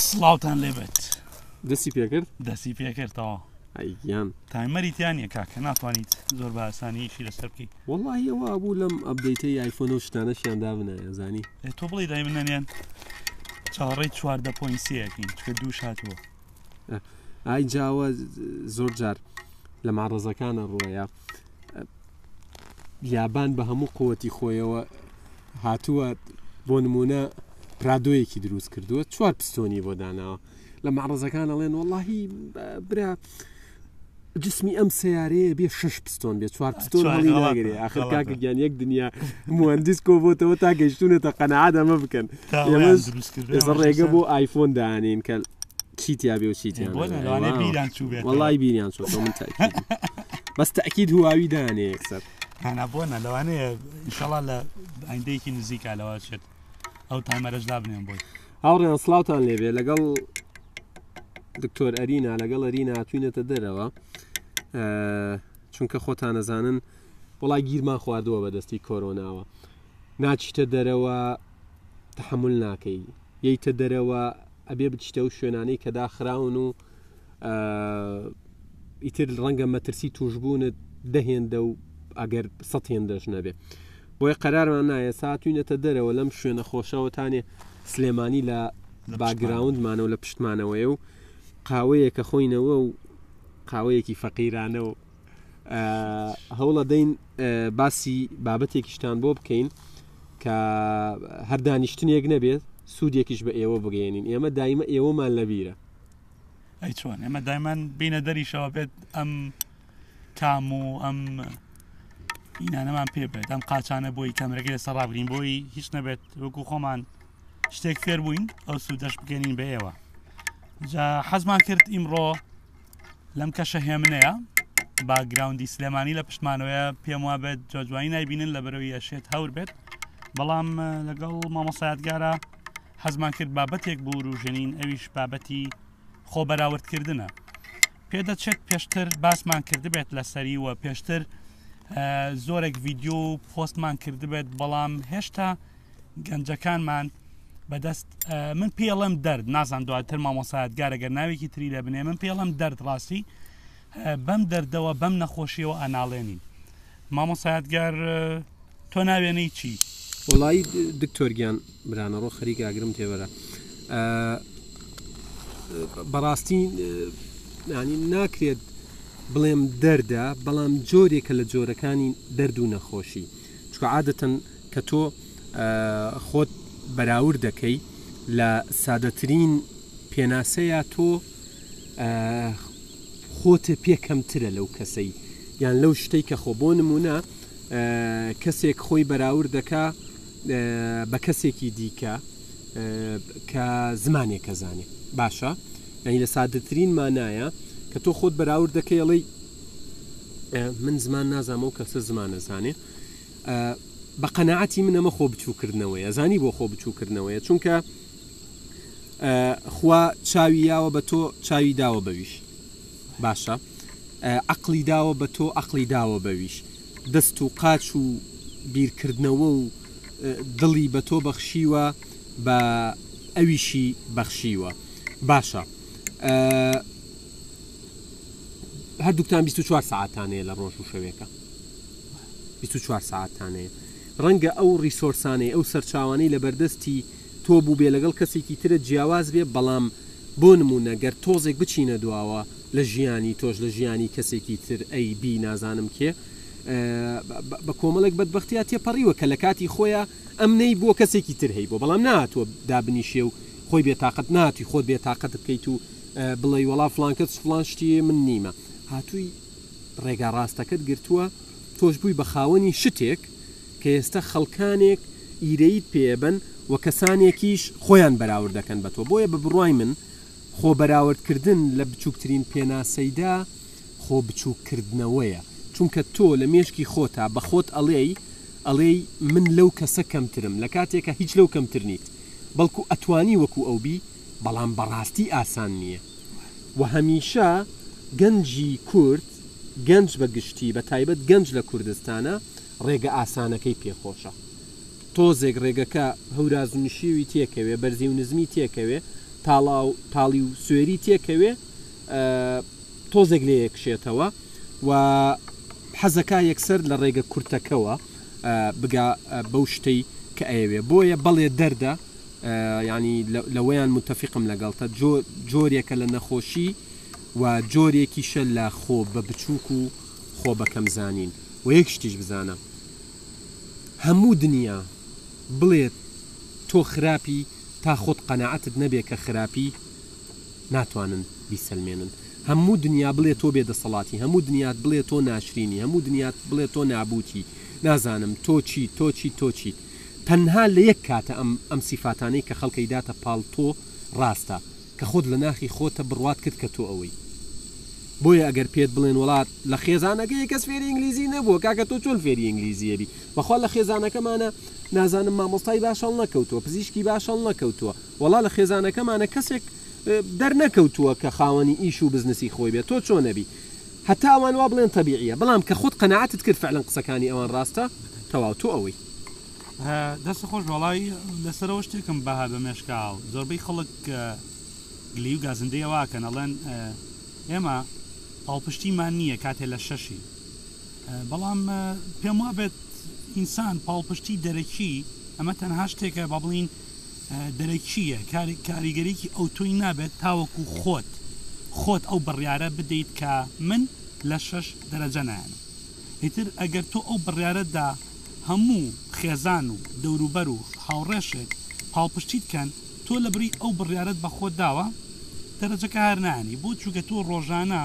سڵاوتان لێبێت دەستی پێکرد دەستی پێکردەوە ئەیگیان تایمەری تیانە کاکە ناتوانیت زۆر باسانیشی لەسەر بکەیت وڵی ئەوە بوو لەم ئەبدەیتی یایفۆن و شتانەشیان دابنایە زانی تۆ بڵی دای منیان چاڕی چواردە پۆینسیەکەین کە دوو شاتوە ئای جاوە زۆر جار لە ماڕزەکانە ڕۆیە یابان بە هەموو قوتی خۆیەوە هاتووە بۆ نمونە پرادۆیەکی دروست کردووە چوار پستۆنی بۆ داناوە لە مەعڕزەکان ئەڵێن وەڵی برا جسمی ئەم سیارەیە بێ شش پستۆن بێ چوار پستۆن هەڵیگرێ ئاخر کاکە گیان یەک دنیا مهندس کۆبتەوە تا گەشتونەتە قەنەعات ئەمە بکەن داوایان دروست کرد ئێستا ڕێگە بۆ ئایفۆن دانین کە چی تیاێ و چی تیان وڵی بیریان چۆ من بەس تاکیید هواوی دانێ یەکسەر هەنا بۆنە لەوانەیە ئیشەڵا لە ئایندەیەکی نزیکا لەوە چێت ئەو تامەرەش دابنێن بۆی هاوڕێن سلااوان لێبێ لەگەڵ دکتۆر ئەرینا لەگەڵ ئەری ناتوینەتە دەرەوە چونکە خۆتانەزانن وڵای گیرمان خواردووە بە دەستی کۆرۆناوە ناچیتە دەرەوە تەحەمول ناکەی یەیتە دەرەوە ئەبێ بچیتە و شوێنانەی کە داخراون و ئیتر ڕەنگە مەترسی توشببوونت دەهێندە و ئەگەر سە هێندەش نەبێ بۆیە قەرارمان نایە ساتوینەتە دەرەوە لەم شوێنە خۆشەوەتانێ سلێمانی لە باگراوندمانە و لە پشتمانەوەی و قاوەیەکە خۆینەوە و قاوەیەکی فەقیرانە و هەوڵەدەین باسی بابەتێکیشتان بۆ بکەین کە هەردانیشتنێک نەبێت سوودێکیش بە ئێوە بگەێنین ئێمە دایمە ئێوەمان لەبیرە ئەی چۆن ئێمە دایمان بینە دەریشەوە بێت ئەم تام و ئەم ئینانەمان پێ بێت ئەم قاچانە بۆی کەمرەکە لە سەرابگرین بۆی هیچ نەبێت وەکو خۆمان شتێک فێر بووین ئەو سوودەش بگەنین بە ئێوە جا حەزمان کرد ئیمڕۆ لەم کەشە هێمنەیە باگراوندی سلێمانی لە پشتمانەوەە پێم وا بێت جۆجوانی نایبینن لە بەرەوی یەشێت هەور بێت بەڵام لەگەڵ مامەسایەتگارە حەزمان کرد بابەتێک بۆ وروژێنین ئەویش بابەتی خۆ بەراوردکردە پێدەچێت پێشتر باسمان کردبێت لەسەری و پێشتر زۆرێک ڤیددیو و پۆستمان کردبێت بەڵام هێشتا گەنجەکانمان بەدەست من پێڵم دەرد نازان دواتر مامۆسایت گارەگەر ناوێکی تری لە بنێ من پێڵم دەرد ڕاستی بەم دەردەوە بەم نەخۆشیەوە ئەناڵێنین مامۆسایەتگار تۆ ناوێنەی چی وڵی دکتۆرگیان برانەڕۆ خەریک ئاگرم تێبەرە بەڕاستی ینی ناکرێت بڵێم دەردە بەڵام جۆرێکە لە جۆرەکانی دەرد و نەخۆشی چونکە عادەتەن کە تۆ خۆت بەراورد دەکەی لە سادەترین پێناسەیە تۆ خۆت پێکەمترە لەو کەسەی یان لەو شتەی کە خۆ بۆ نمونە کەسێک خۆی بەراورد دەکا بە کەسێکی دیکە کە زمانێک کە زانێ باشە یعنی لە سادەترین مانایە کە تۆ خۆت بەراورد دەکەیڵی من زمان نازام و کەسە زمان ئەزانێ بە قەنەعەتی من ئەمە خۆ بچووکردنەوەیە زانی بۆ خۆ بچووکردنەوەیە چونکە خوا چاوی یاوە بە تۆ چاوی داوە بەویش باشە عقلی داوە بە تۆ عقلی داوە بەویش دەست و قاچ و بیرکردنەوە و دڵی بە تۆ بەخشیوە بە ئەویشی بەخشیوە باشە هەردووکتان بیست و چوار سەعاتتان هەیە لە ڕۆژ و شەوێکە بیست و چوار سەعاتتان هەیە ڕەنگە ئەو ڕیسۆرسانەی ئەو سەرچاوانەی لە بەردەستی تۆ بوو بێ لەگەڵ کەسێکی ترت جیاواز بێ بەڵام بۆ نموونە گەر تۆزێک بچینە دواوە لە ژیانی تۆش لە ژیانی کەسێکی تر ئەی بی نازانم کێ بە کۆمەڵێک بەدبختیا تێپەڕیوە کە لە کاتی خۆیە ئەم نەی بۆ کەسێکی تر هەی بۆ بەڵام ناتوە دابنیشێ و خۆی بێتاقەت ناتی خۆت بێتاقەت بکەیت و بڵێی وەڵا فڵان کەس فڵان شتی من نیمە هاتووی ڕێگا ڕاستەکەت گرتووە تۆش بووی بە خاوەنی شتێک کە ئێستا خەڵکانێک ئیرەیت پێبەن و کەسانێکیش خۆیان بەراورد دەکەن بە تۆ بۆیە بە بڕای من خۆ بەراوردکردن لە بچووکترین پێناسەیدا خۆ بچووککردنەوەیە چونکە تۆ لە مێشکی خۆتا بە خۆت ئەڵێی ئەڵێی من لەو کەسە کەمترم لە کاتێکە هیچ لەو کەمتر نیت بەڵکو ئەتوانی وەکو ئەو بی بەڵام بەڕاستی ئاسان نییە و هەمیشە گەنجی کورد، گەنج بە گشتی بە تایبەت گەنج لە کوردستانە ڕێگە ئاسانەکەی پێ خۆشە. تۆزێک ڕێگەکە هەوراز و نشێوی تێکەوێ، بەرزی و نزمی تێکەوێ، تاڵا و تاڵی و سوێری تێکەوێ تۆزێک لێ ئەکشێتەوە و حەز ئەکا یەکسەر لە ڕێگە کورتەکەوە بگا بەو شتەی کە ئەیەوێ. بۆیە بەڵێ دەردە یانی لەوەیان متفیقم لەگەڵتە جۆ جۆرێکە لە نەخۆشی و جۆرێکیشە لە خۆ بە بچووک و خۆ بە کەم زانین وە یەک شتیش بزانە هەموو دنیا بڵێت تۆ خراپی تا خۆت قەناعەتت نەبێ کە خراپی ناتوانن بیسەلمێنن هەموو دنیا بڵێ تۆ بێ دەسەڵاتی هەموو دنیات بڵێ تۆ ناشرینی هەموو دنیات بڵێ تۆ نابووتی نازانم تۆ چیت تۆ چیت تۆ چیت تەنها لە یەک کاتە ئەم ئەم سیفاتانەی کە خەڵکەی داتە پاڵ تۆ ڕاستە کە خۆت لە ناخی خۆتە بڕوات کرد کە تۆ ئەوەی بۆیە ئەگەر پێت بڵێن وەڵا لە خێزانەکەی کەس فێری ئینگلیزی نەبووە کاکە تۆ چۆن فێری ئینگلیزی ئەبی بەخوا لە خێزانەکەمانە نازانم مامۆستای باش هەڵنەکەوتووە پزیشکی باش هەڵنەکەوتووە وەڵا لە خێزانەکەمانە کەسێک دەرنەکەوتووە کە خاوەنی ئیش و بزنسی خۆی بێت تۆ چۆن ئەبی هەتا ئەوان وا بڵێن تەبیعیە بەڵام کە خۆت قەناعەتت کرد فعلەن قسەکانی ئەوان ڕاستە تەواو تۆ ئەوەی. دەست خۆش وەڵای لەسەرەوە شتێکم بەها بە مێشکاو زۆربەی خەڵک گلیو گازندەی ئەواکەن ئەڵێن ئێمە پاڵپشتیمان نییە کاتێ لە شەشی بەڵام پێم وابێت ئینسان پاڵپشتی دەرەکی ئەمە تەنها شتێکە با بڵین دەرەکییە کاریگەریی ئەوتۆی نابێت تاوەکو خۆت خۆت ئەو بڕیارە بدەیت کە من لە شەش دەرەجە نایەنم ئیتر ئەگەر تۆ ئەو بڕیارەت دا هەموو خێزان و دەوروبەر و هاوڕێشت پاڵپشتیت کەن تۆ لە بری ئەو بڕیارەت بە خۆت داوە دەرەجەکە هەر نایەنی بۆ چوکە تۆ ڕۆژانە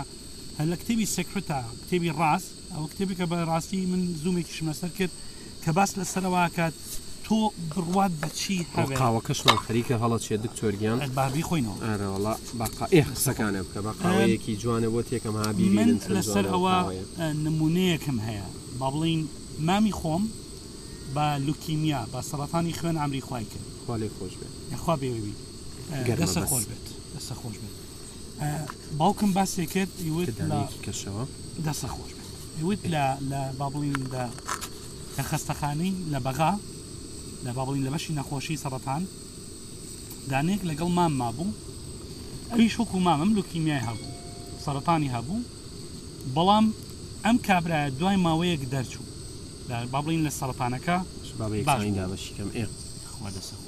لە کتێبی سێکرتە کتێبی ڕاست ئەوە کتێبێکە بە ڕاستی من زوومێکیشم لەسەر کرد کە باس لەسەرەوە ئەکات تۆ بڕوات بە چی هەوێ قاوەکەشمان خەریکە هەڵە چێ دکتۆر گیان بابی خۆینەوە ئارەوەڵا باقا ئێ قسەکانە بکە بە قاوەیەکی جوانە بۆ تێکەم هابی من لەسەر ئەوە نمونەیەکم هەیە با بڵین مامی خۆم بە لوکیمیا بە سەرەتانی خوێن ئەمری خوای کرد خالی خۆش بێت یخوا بێوی گەرسە خۆش بێت دەسە خۆش بێت باوکم باسێ کرد کەشەوە دەسە خۆش بێت وت لە لە با بڵین لە لە خەستەخانەی لە بەغا لە با بڵین لە بەشی نەخۆشی سەڕەتان دانەیەک لەگەڵ مام مابوو ئەوی شوکو مامم لوکیمیای هەبوو سەرەتانی هەبوو بەڵام ئەم کابراە دوای ماوەیەک دەرچوو با بڵین لە سەرەتانەکە باشکەم ئێ خوا دەسەخۆ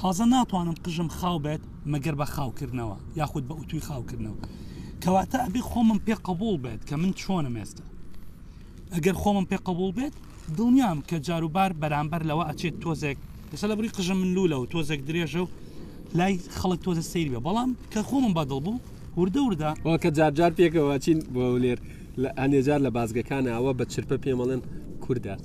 تازە ناتوانم قژم خاو بێت مەگەر بە خاوکردنەوە یاخود بە ئوتوی خاوکردنەوە کەواتە ئەبێ خۆمم پێ قبول بێت کە من چۆنم ئێستا ئەگەر خۆمم پێ قبول بێت دڵنیام کە جاروبار بەرامبەر لەوە ئەچێت تۆزێک لەسە لە بڕی قژم من لولە و تۆزێک درێژە و لای خەڵک تۆزە سیر بێ بەڵام کە خۆمم بەدڵ بوو وردە وردە کە جارجار پێکەوە چین بۆ لێر لە ئەنێجار لە بازگەکانەوە بە چرپە پێمەڵێن کووردە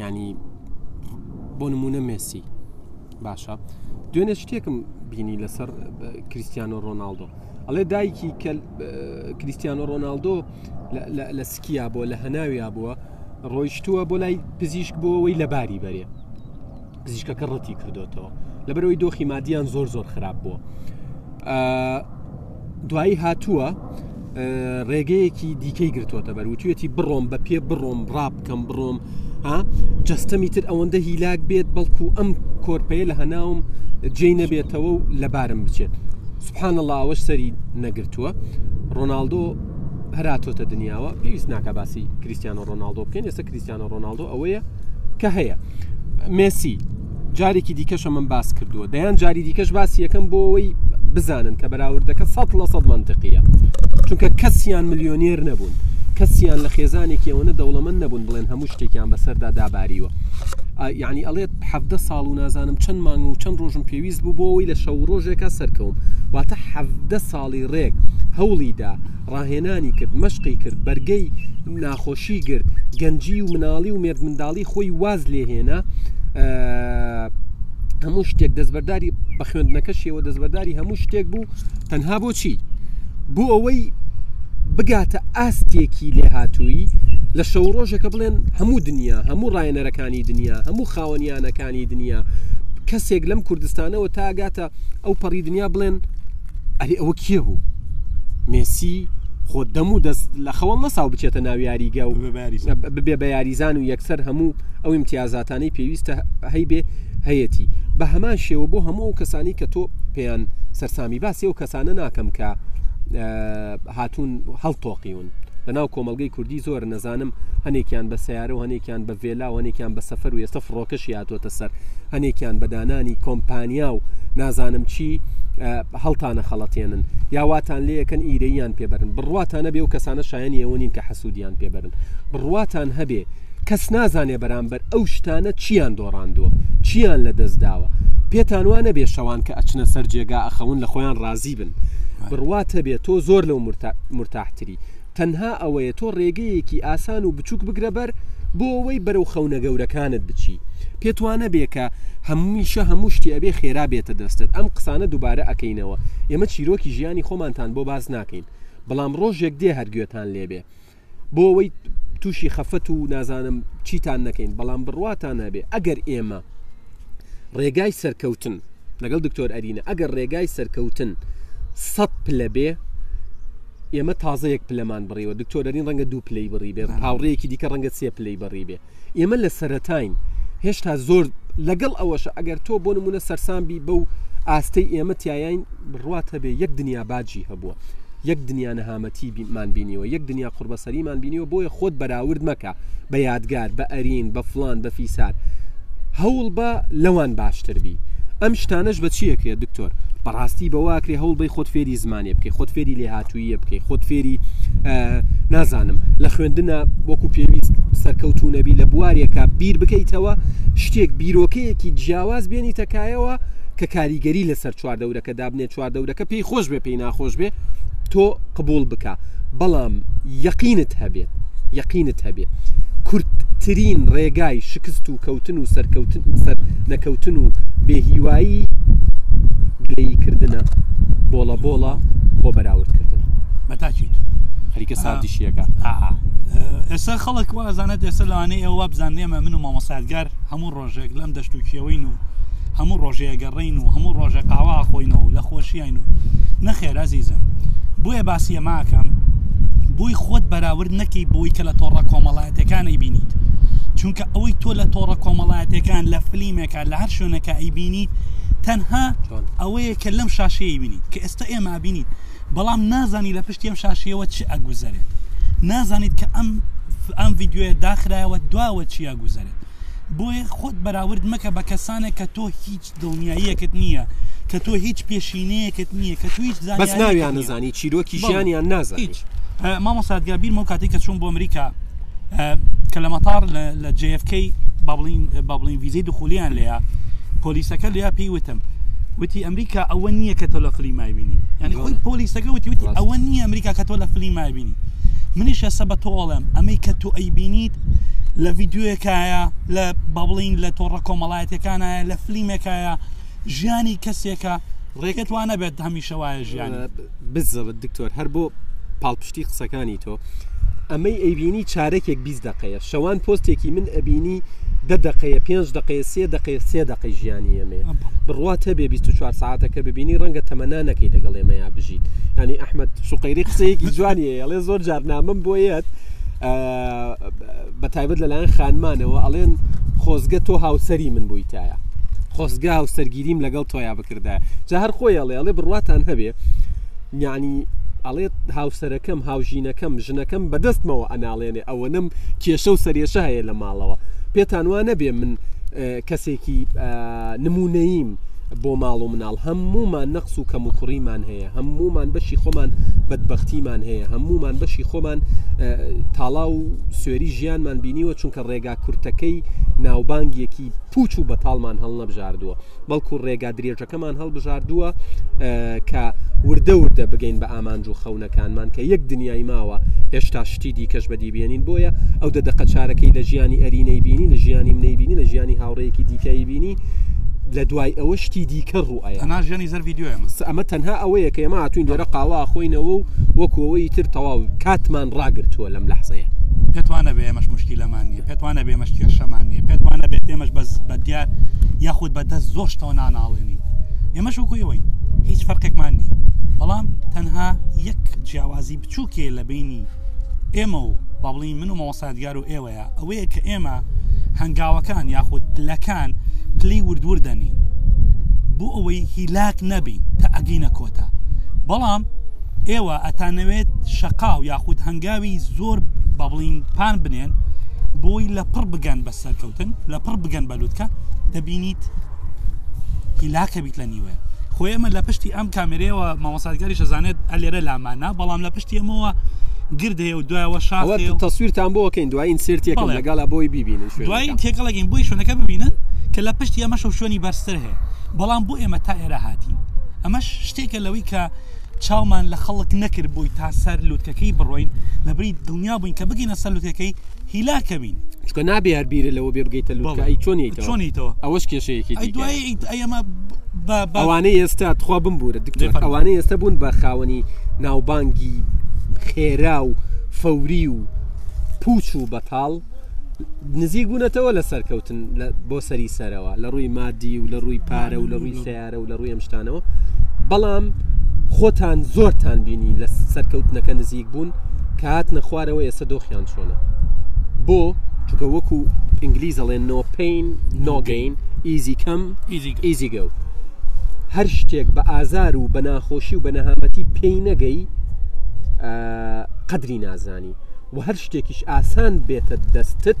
ینی بۆ نمونە مێسی باشە دوێنێ شتێکم بینی لەسەر کریسیانۆ ڕۆناالدۆ ئەڵێ دایکی کە کریسیانۆ ڕۆناالدۆ لە سکیا بۆ لە هەناویا بووە ڕۆیشتووە بۆ لای پزیشک بۆەوەی لەباری بەرێ پزیشکەکە ڕەتی کردوێتەوە لەبەرەوەی دۆخی مادیان زۆر زۆر خراپ بووە دوایی هاتووە ڕێگەیەکی دیکەی گرتووەتە بەر وتوێتی بڕۆم بە پێ بڕۆم ڕاب بکەم بڕۆم ها جستەمی تر ئەوەندە هیلاک بێت بەڵکو ئەم کۆرپەیە لە هەناوم جێ نەبێتەوە و لەبارم بچێت سبحان الله ئەوەش سەری نەگرتووە ڕۆناالدۆ هەراتۆتە دنیاوە پێویست ناکە باسی کریسیانە ڕۆناالدۆ بکەین ئێستا کریسیانە ڕۆناالدۆ ئەوەیە کە هەیە مێسی جارێکی دیکەشە من باس کردووە دەیان جاری دیکەش باسی یەکەم بۆ ئەوەی بزانن کە بەراوردەکە سە لە سە منتقیە چونکە کەسیان ملیۆنێر نەبوون کەسیان لە خێزانێکی ئەوەنە دەوڵەمەند نەبوون بڵێن هەموو شتێکیان بەسەردا داباریوە یعنی ئەڵێت حەفدە ساڵ و نازانم چەند مانگ و چەند ڕۆژم پێویست بوو بۆەوەی لە شەو ڕۆژێکە سەرکەوم واتە حەفدە ساڵی ڕێک هەوڵیدا ڕاهێنانی کرد مەشقی کرد بەرگەی ناخۆشی گرت گەنجی و مناڵی و مێردمنداڵی خۆی واز لێهێنا هەموو شتێک دەستبەرداری بە خوێندنەکەشیەوە دەستبەرداری هەموو شتێک بوو تەنها بۆچی بۆ ئەوەی بگاتە ئاستێکی لێ هاتووی لە شەو ڕۆژەکە بڵێن هەموو دنیا هەموو ڕایەنەرەکانی دنیا هەموو خاوەنیانەکانی دنیا کەسێک لەم کوردستانەوە تاگاتە ئەو پەڕی دنیا بڵێن ئەری ئەوە کێ بوو مێسی خۆ دەم و دەست لە خەوەڵ نەساو بچێتە ناو یاریگە و ببێ بە یاریزان و یەکسەر هەموو ئەو امتیازاتانەی پێویستە هەی بێ هەیەتی بە هەمان شێوە بۆ هەموو ئەو کەسانی کە تۆ پێیان سەرسامی باسی ئەو کەسانە ناکەم کە هاتوون هەڵتۆقیون لە ناو کۆمەلگەی کوردی زۆر نەزانم هەنێکیان بە سیارە و هەنێک هەنێکیان بە ڤێلا و هەنێکیان بە سەفەر و ئێستا فڕۆکەشی هاتووەتە سەر هەنێکیان بەدانانی کۆمپانیا و نازانم چی هەڵتانە خەڵەتێنن یاواتان لەکەن ئیرەیان پێبرن بڕواتانە بێ و کەسانە شایانی ئەوەنین کە حەسوودیان پێبرن بڕواتان هەبێ کەس نازانێ بەرامبەر ئەو شتانە چیان دۆڕاندووە چیان لە دەست داوە پێتانوانە بێ شەوان کە ئەچنە سەر جێگا ئەخەون لە خۆیان ڕازی بن بڕواتە بێ تۆ زۆر لەو مرتاحتری تەنها ئەوەیە تۆ ڕێگەیەکی ئاسان و بچووک بگرە بەر بۆ ئەوەی بەرەو خەونە گەورەکانت بچی پێتوانە بێ کە هەموویشە هەموو شتی ئەبێ خێرا بێتە دەستت ئەم قسانە دووبارە ئەەکەینەوە ئێمە چیرۆکی ژیانی خۆمانتان بۆ باز ناکەین بەڵام ڕۆژێک دێ هەرگوێتان لێبێ بۆ ئەوەی تووشی خەفەت و نازانم چیتان نەکەین بەڵام بڕواتان هەبێ ئەگەر ئێمە ڕێگای سەرکەوتن لەگەڵ دکتۆر ئەرینە ئەگەر ڕێگای سەرکەوتن سە پلە بێ ئێمە تازە یەک پلەمان بڕیوە دکتۆرەرین ڕەنگە دوو پلەی بڕی بێ هاوڕێیەکی دیکە ڕەنگە سێ پلەی بڕی بێ ئێمە لە سەتاین هێشتا زۆر لەگەڵ ئەوەش ئەگەر تۆ بۆ نمونە سەرسان بی بەو ئاستەی ئێمە تایین بڕات هەبێ یەک دنیا باجی هەبووە یەک دنیا نەهامەتی بیمان بینیەوە یەک دنیا قوربەسەریمان بینیەوە بۆیە خۆت بەراورد مەکە بە بە یادگار بە ئەرین بە فلان بە فیسار هەوڵ بە لەوان باشتر بی ئەم شتانەش بە چیەکرێت دکتۆر بەڕاستی بەواکرێ هەوڵ بی خۆت فێری زمانێ بکەی خۆت فێری لێ هاتوویە بکەی خۆت فێری نازانم لە خوێندنە وەکو پێویست سەرکەوتو نەبی لە بوارێکە بیر بکەیتەوە شتێک بیرۆکەیەکی جیاواز بێنی تەکایەوە کە کاریگەری لەسەر چواردەورەکە دابنێ چواردەورەکە پێی خۆش بێ پێی ناخۆش بێ تۆ قبول بکە بەڵام یەقینت هەبێت یەقینت هەبێت کورتترین ڕێگای شکست و کەوتن و سەرکەوتن سەر نەکەوتن و بێهیوایی گلەیی کردنە بۆڵە بۆڵە بۆ بەراوردکردن بەتاچیت خەریکە سادیشیەکە ئێستا خەڵک وازانە دێسە لەوانەیە ئەوە بزانێمە من و مامۆسادگار هەموو ڕۆژێک لەم دەشت و کێوین و هەموو ڕۆژەیە گەڕین و هەموو ڕۆژە قاوا خۆینەوە و لە خۆشیین و نەخێر ئازیزم بۆیە باسیە ماکەم بۆی خۆت بەراورد نەکەی بۆی کە لە تۆڕە کۆمەڵایەتەکانی بینیت چونکە ئەوەی تۆ لە تۆڕە کۆمەڵایەتەکان لە فلیمێکە لە هەر شوێنەکە ئەیبینیت تەنها ئەوەیە کە لەم شاشەیە بینیت کە ئێستا ئێمە بینیت بەڵام نازانی لە پشتیم شاشەوە چ ئەگوزەرێت نازانیت کە ئەم ئەم ڤیددیوە داخرایەوە دواوە چیا گوزارێت بۆیە خۆت بەراورد مەکە بە کەسانێک کە تۆ هیچ دڵنیاییەکت نییە کە تۆ هیچ پێشینەیەکت نییە کە تو هیچ بەس زانیاریەکت ناویان نییە. نەزانی چیرۆکی بەڵێ. ژیانیان نازانی هیچ ئە، مامۆستا گا بیرمەوە کاتێک کە چووم بۆ ئەمریکا ئە، کە لە مەتاڕ لە لە جەی ئەف کەی با بڵین با بڵین ڤیزەی دوخولیان لێیا پۆلیسەکە لێیا پێی وتم وتی ئەمریکا ئەوە نییە کە تۆ لە فلیمای بینی یانی خۆی بەڵێ. پۆلیسەکە وتی وتی ڕاست. ئەوە نییە ئەمریکا کە تۆ لە فلیمای بینی منیش ئێستا بە تۆ ئەڵێم ئەمەی کە تۆ ئەیبینیت لە ڤیددیوەکایە لە بەڵین لە تۆڕە کۆمەڵایەتەکانایە لە فلیمێکایە ژیانی کەسێکە ڕێگەت وانە بێت هەمیشە وایە ژیان بزەبت دکتۆر هەر بۆ پاڵپشتی قسەکانی تۆ ئەمەی ئەیبینی چارێکێک بیست دقەیە شەوان پۆستێکی من ئەبینی دە دقەیە پێنج دقەیە سێ دقەیە سێ دقی ژیانی ئەمێ بڕواتە بێ 24 ساعتەکە ببینی ڕەنگە تەمەنا نەکەی دەگەڵ ئێمەیا بژیت ینی ئەحمد شوقەیری قسەیەکی جوانیە ئەڵێ زۆر جارنامەم بۆ یەت بە تایبەت لەلایەن خانمانەوە ئەڵێن خۆزگە تۆ هاوسری من بوویتایە خۆزگە هاوسەرگیریم لەگەڵ تۆیا بکردا جا هەر خۆی ئەڵێ ئەڵێ بڕواتان هەبێ یعنی ئەڵێت هاوسەرەکەم هاوژینەکەم ژنەکەم بەدەستمەوە ئەناڵێنێ ئەوە نم کێشە و سەرێشە هەیە لە ماڵەوە پێتان وانە بێ من کەسێکی نموونەییم بۆ ماڵ و مناڵ هەموومان نەقص و کەم و کوڕیمان هەیە هەموومان بەشی خۆمان بەدبەختیمان هەیە هەموومان بەشی خۆمان تاڵا و سوێری ژیانمان بینیوە چونکە ڕێگا کورتەکەی ناوبانگێکی پوچ و بەتاڵمان هەڵنەبژاردووە بەڵکو ڕێگا درێژ کەمان هەڵبژاردووە کە وردە وردە بگەین بە ئامانج و خەونەکانمان کە یەک دنیای ماوە هێشتا شتی دیکەش بەدی بێنین بۆیە ئەو دە دەقە چارەکەی لە ژیانی ئەرینەی بینی لە ژیانی منەی بینی لە ژیانی هاوڕەیەکی دیکایی بینی لە دوای ئەوە شتی دیکە ڕوئای ناژێنی زەر یددیو ئەمە تەنها ئەوەیە کە ئێمە هاتوین دێرە قاوا خۆینەوە و وەکەوەی تر تەواو کاتمان ڕاگرتووە لەم لەحزەیە پێتوانە بێ ئەمەش مشکی لەمان نیە پێت وانە بێ مەش کێشەمان نیە پێت وانە بێت ئێمەش بەس بە دیار یاخود بە دەست زۆر شتەوە ناناڵێنی ئێمەش وەکو ئەوەی هیچ فەرقێکمان نییە بەڵام تەنها یەک جیاوازی بچووکێ لە بینی ئێمە و با بڵین من و مەوەسادگار و ئێوەیە ئەوەیە کە ئێمە هەنگاوەکان یاخود پلەکان پلی وردور دەنی بۆ ئەوەی هیلاک نەبین تا ئەگەینە کۆتا بەڵام ئێوە ئەتانەوێت شەقاو یاخود هەنگاوی زۆر بە بڵین پان بنێن بۆی لە پڕ بگەن بە سەرکەوتن لە پڕ بگەن بە لوتکە دەبینیت هیلاکە بیت لە نیوە خۆی ئەمە لە پشتی ئەم کامێرەوە مامەسادگەری شەزانێت ئەلێرە لامانە بەڵام لە پشتی ئەمەوە گرد هەیە و دوایەوە شاوە تەسویرتان بۆکەین دوایین سرتێک لەگەڵ بۆی ببینن دوایین تێکەڵگەین بۆی شوێنەکە ببینن کە لە پشتی ئەمەش و شوێنی بەرزتر هەیە بەڵام بۆ ئێمە تا ئێرە هاتین ئەمەش شتێکە لەوەی کە چاومان لە خەڵک نەکرد بووی تا سەر لوتکەکەی بڕۆین لەبری دڵنیا بووین کە بگینە سەر لوتەکەی هیلاکەبین چکە نابێت بیرە لەوە بێ بگەیتە لوکەی چۆنیتەوە ئەوەش کێشەیەکی ئەمە بەوانەی ئێستا تخوا بمبورە دکتۆر ئەوانەی ئێستا بوون بە خاوەنی ناوبانگی خێرا و فەوری و پوچ و بەتاڵ نزیک بوونەتەوە لە سەرکەوتن بۆ سەری سەرەوە لە ڕووی مادی و لە ڕووی پارە و لە ڕووی سیار دیارە و لە ڕووی ئەم شتانەوە بەڵام خۆتان زۆرتان بینی لە سەرکەوتنەکە نزیک بوون کە هاتنە خوارەوە ئێستا دۆخیان چۆنە بۆ چکە وەکو ئینگلیز ئەڵێن نۆپین نۆگەین ئیزی کەم ئیزی گەوت هەر شتێک بە ئازار و بە ناخۆشی و بە نەهامەتی پێی نەگەی قەدری نازانی و هەر شتێکیش ئاسان بێتە دەستت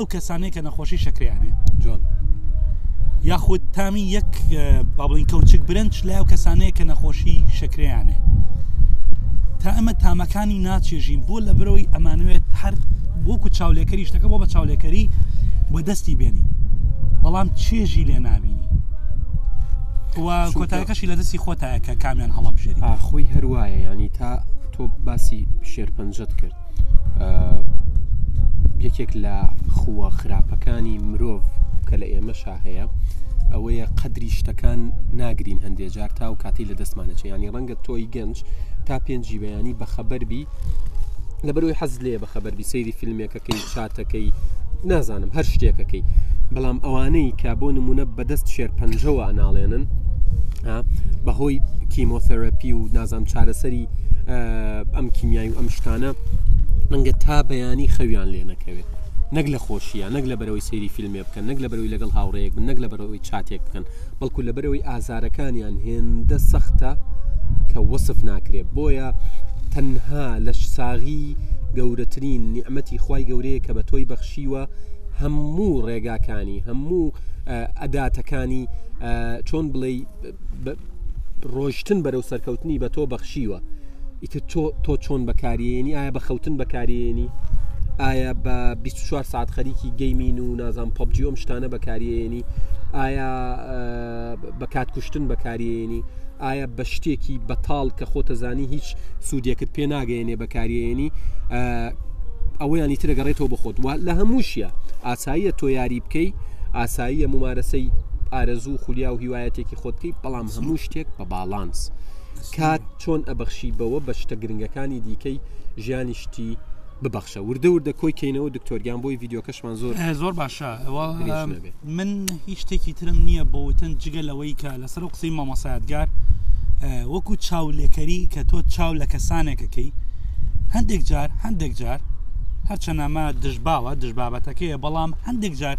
ئەو کەسانەیە کە نەخۆشی شەکریانێ جۆن یاخود تامی یەک بابلین کەوچک برنج لە ئەو کەسانەیە کە نەخۆشی شەکریانێ تا ئەمە تامەکانی ناچێژین بۆ لە برەوەی ئەمانوێت هەر بۆکو چاولێکەری شتەکە بۆ بە چاولێکەری بۆ دەستی بێنی بەڵام چێژی لێ نبینی کۆتاکەشی لە دەستی خۆتایە کە کامیان هەڵبژێری خۆی هەروایە ینی تا تۆ باسی شێرپەنجەت کرد یەکێک لە خووە خراپەکانی مرۆڤ کە لە ئێمە شاهەیە ئەوەیە قەدری شتەکان ناگرین هەندێک جار تا و کاتی لە دەستمانەچە ینی ڕەنگە تۆی گەنج تا پێنجی بەیانی بەخەبەر بی لە بەروی حەز لێ بەخەبەر بی سەیری فیلمێکەکەی چاتەکەی نازانم هەر شتێکەکەی بەڵام ئەوانەی کە بۆ نمونە بەدەست شێرپەنجەوە ئەناڵێنن بەهۆی کیمۆثەرپی و نازام چارەسەری ئەم کیمیایی و ئەم شتانە ئەنگە تا بەیانی خەویان لێ نەکەوێت نەک لە خۆشیە نەک لە بەرەوەی سەیری فیلمێ بکەن نەک لە بەرەوەی لەگەڵ هاوڕەیەک بن نەک لە بەرەوەی چاتێک بکەن بەڵکو لە بەرەوەی ئازارەکانیان هێندە سەختە کە وەصف ناکرێت بۆیە تەنها لەش ساغی گەورەترین نیعممەتی خی گەورەیە کە بە تۆی بەخشیوە هەموو ڕێگاکانی هەموو ئەداتەکانی چۆن بڵێ ڕۆشتن بەرەو سەرکەوتنی بە تۆ بەخشیوە ئیتر تۆ چۆن بەکارێنی ئایا بە خەوتن بەکارێنی ئایا بە 24 ساعت خەریکی گەیمین و نازان پۆبجی ئەم شتانە بەکارێنی ئایا بە کات کوشتن بەکارێنی ئایا بە شتێکی بەتاڵ کە خۆتەزانی هیچ سوودێکت پێ ناگەێنێ بە کاریەیەنی ئەوەیانی ترە گەڕێتەوە بە خۆت وە لە هەمووشیە ئاساییە تۆ یاری بکەی ئاساییە ممارەسەی ئارەزوو خولیا و هیوایەتێکی خۆتکەی بەڵام هەموو شتێک بە باڵانس کات چۆن ئەبەخشی بەوە بە شتە گرنگەکانی دیکەی ژیانی شتی ببەخشە وردە وردە کۆی کەینەوە دکتۆریان بۆی یددیوکەشمان زۆر زۆر باشە من هیچ شتێکی ترم نییە بۆ وتن جگە لەوەی کە لەسەر و قسەی مامەسایەتگار وەکو چاو لێکەری کە تۆ چاو لە کەسانێکەکەی هەندێک جار هەندێک جار هەرچەنامە دژباوە دژبابەتەکەیە بەڵام هەندێک جار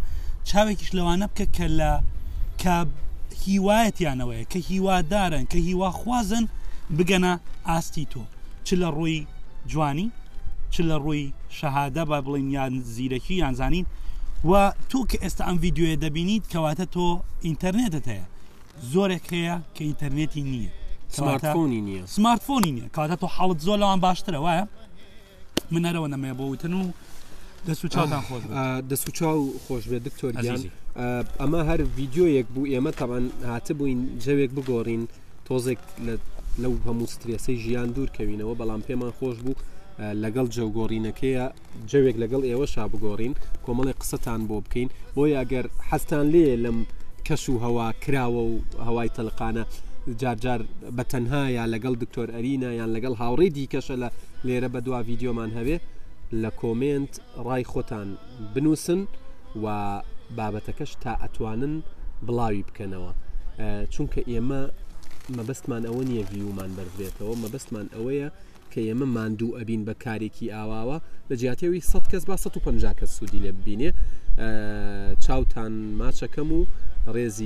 چاوێکیش لەوانە بکە کە لە کە هیوایەتیانەوەیە کە هیوادارن کە هیواخوازن بگەنە ئاستی تۆ چ لە ڕووی جوانی چ لە ڕووی شەهادە با بڵین یان زیرەکی یان زانین و تۆ کە ئێستا ئەم یددیوە دەبینیت کەواتە تۆ ئینتەرنێتت هەیە زۆرێک هەیە کە ئینتەرنێتی نییە سمارتفۆنی نییە سمارتفۆنی نییە کاتە تۆ حاڵت زۆر لەوان باشترە وایە منەرەوە نەمێ بۆ وتن و دەست و چاوتان خۆش دەست و چاو خۆش بێ دکتۆر ئەمە هەر یددیوەک بوو ئێمە تاوان هاتبووین جەوێک بگۆڕین تۆزێک لەو هەموو سترێسەی ژیان دوور کەوینەوە بەڵام پێمان خۆش بوو لەگەڵ جەوگۆڕینەکەیە جەوێک لەگەڵ ئێوە شا بگۆڕین کۆمەڵی قسەتان بۆ بکەین بۆیە ئەگەر حەستان لێ لەم کەش و هەوا کراوە و هەوای تەلقانە جارجار بە تەنها یا لەگەڵ دکتۆر ئەرینە یان لەگەڵ هاوڕێ دیکەشە لە لێرە بە دوا یددیۆمان هەوێ لە کۆمنت ڕای خۆتان بنووسن و بابەتەکەش تا ئەتوانن بڵاوی بکەنەوە چونکە ئێمە مەبەستمان ئەوە نییە ڤیومان بەرزبێتەوە مەبەستمان ئەوەیە کە ئێمە ماندوو ئەبین بە کارێکی ئاواوە لە جیاتەوەی 100 کەس با 150 کەس سوودی لێ ببینێ چاوتان ماچەکەم و ڕێزی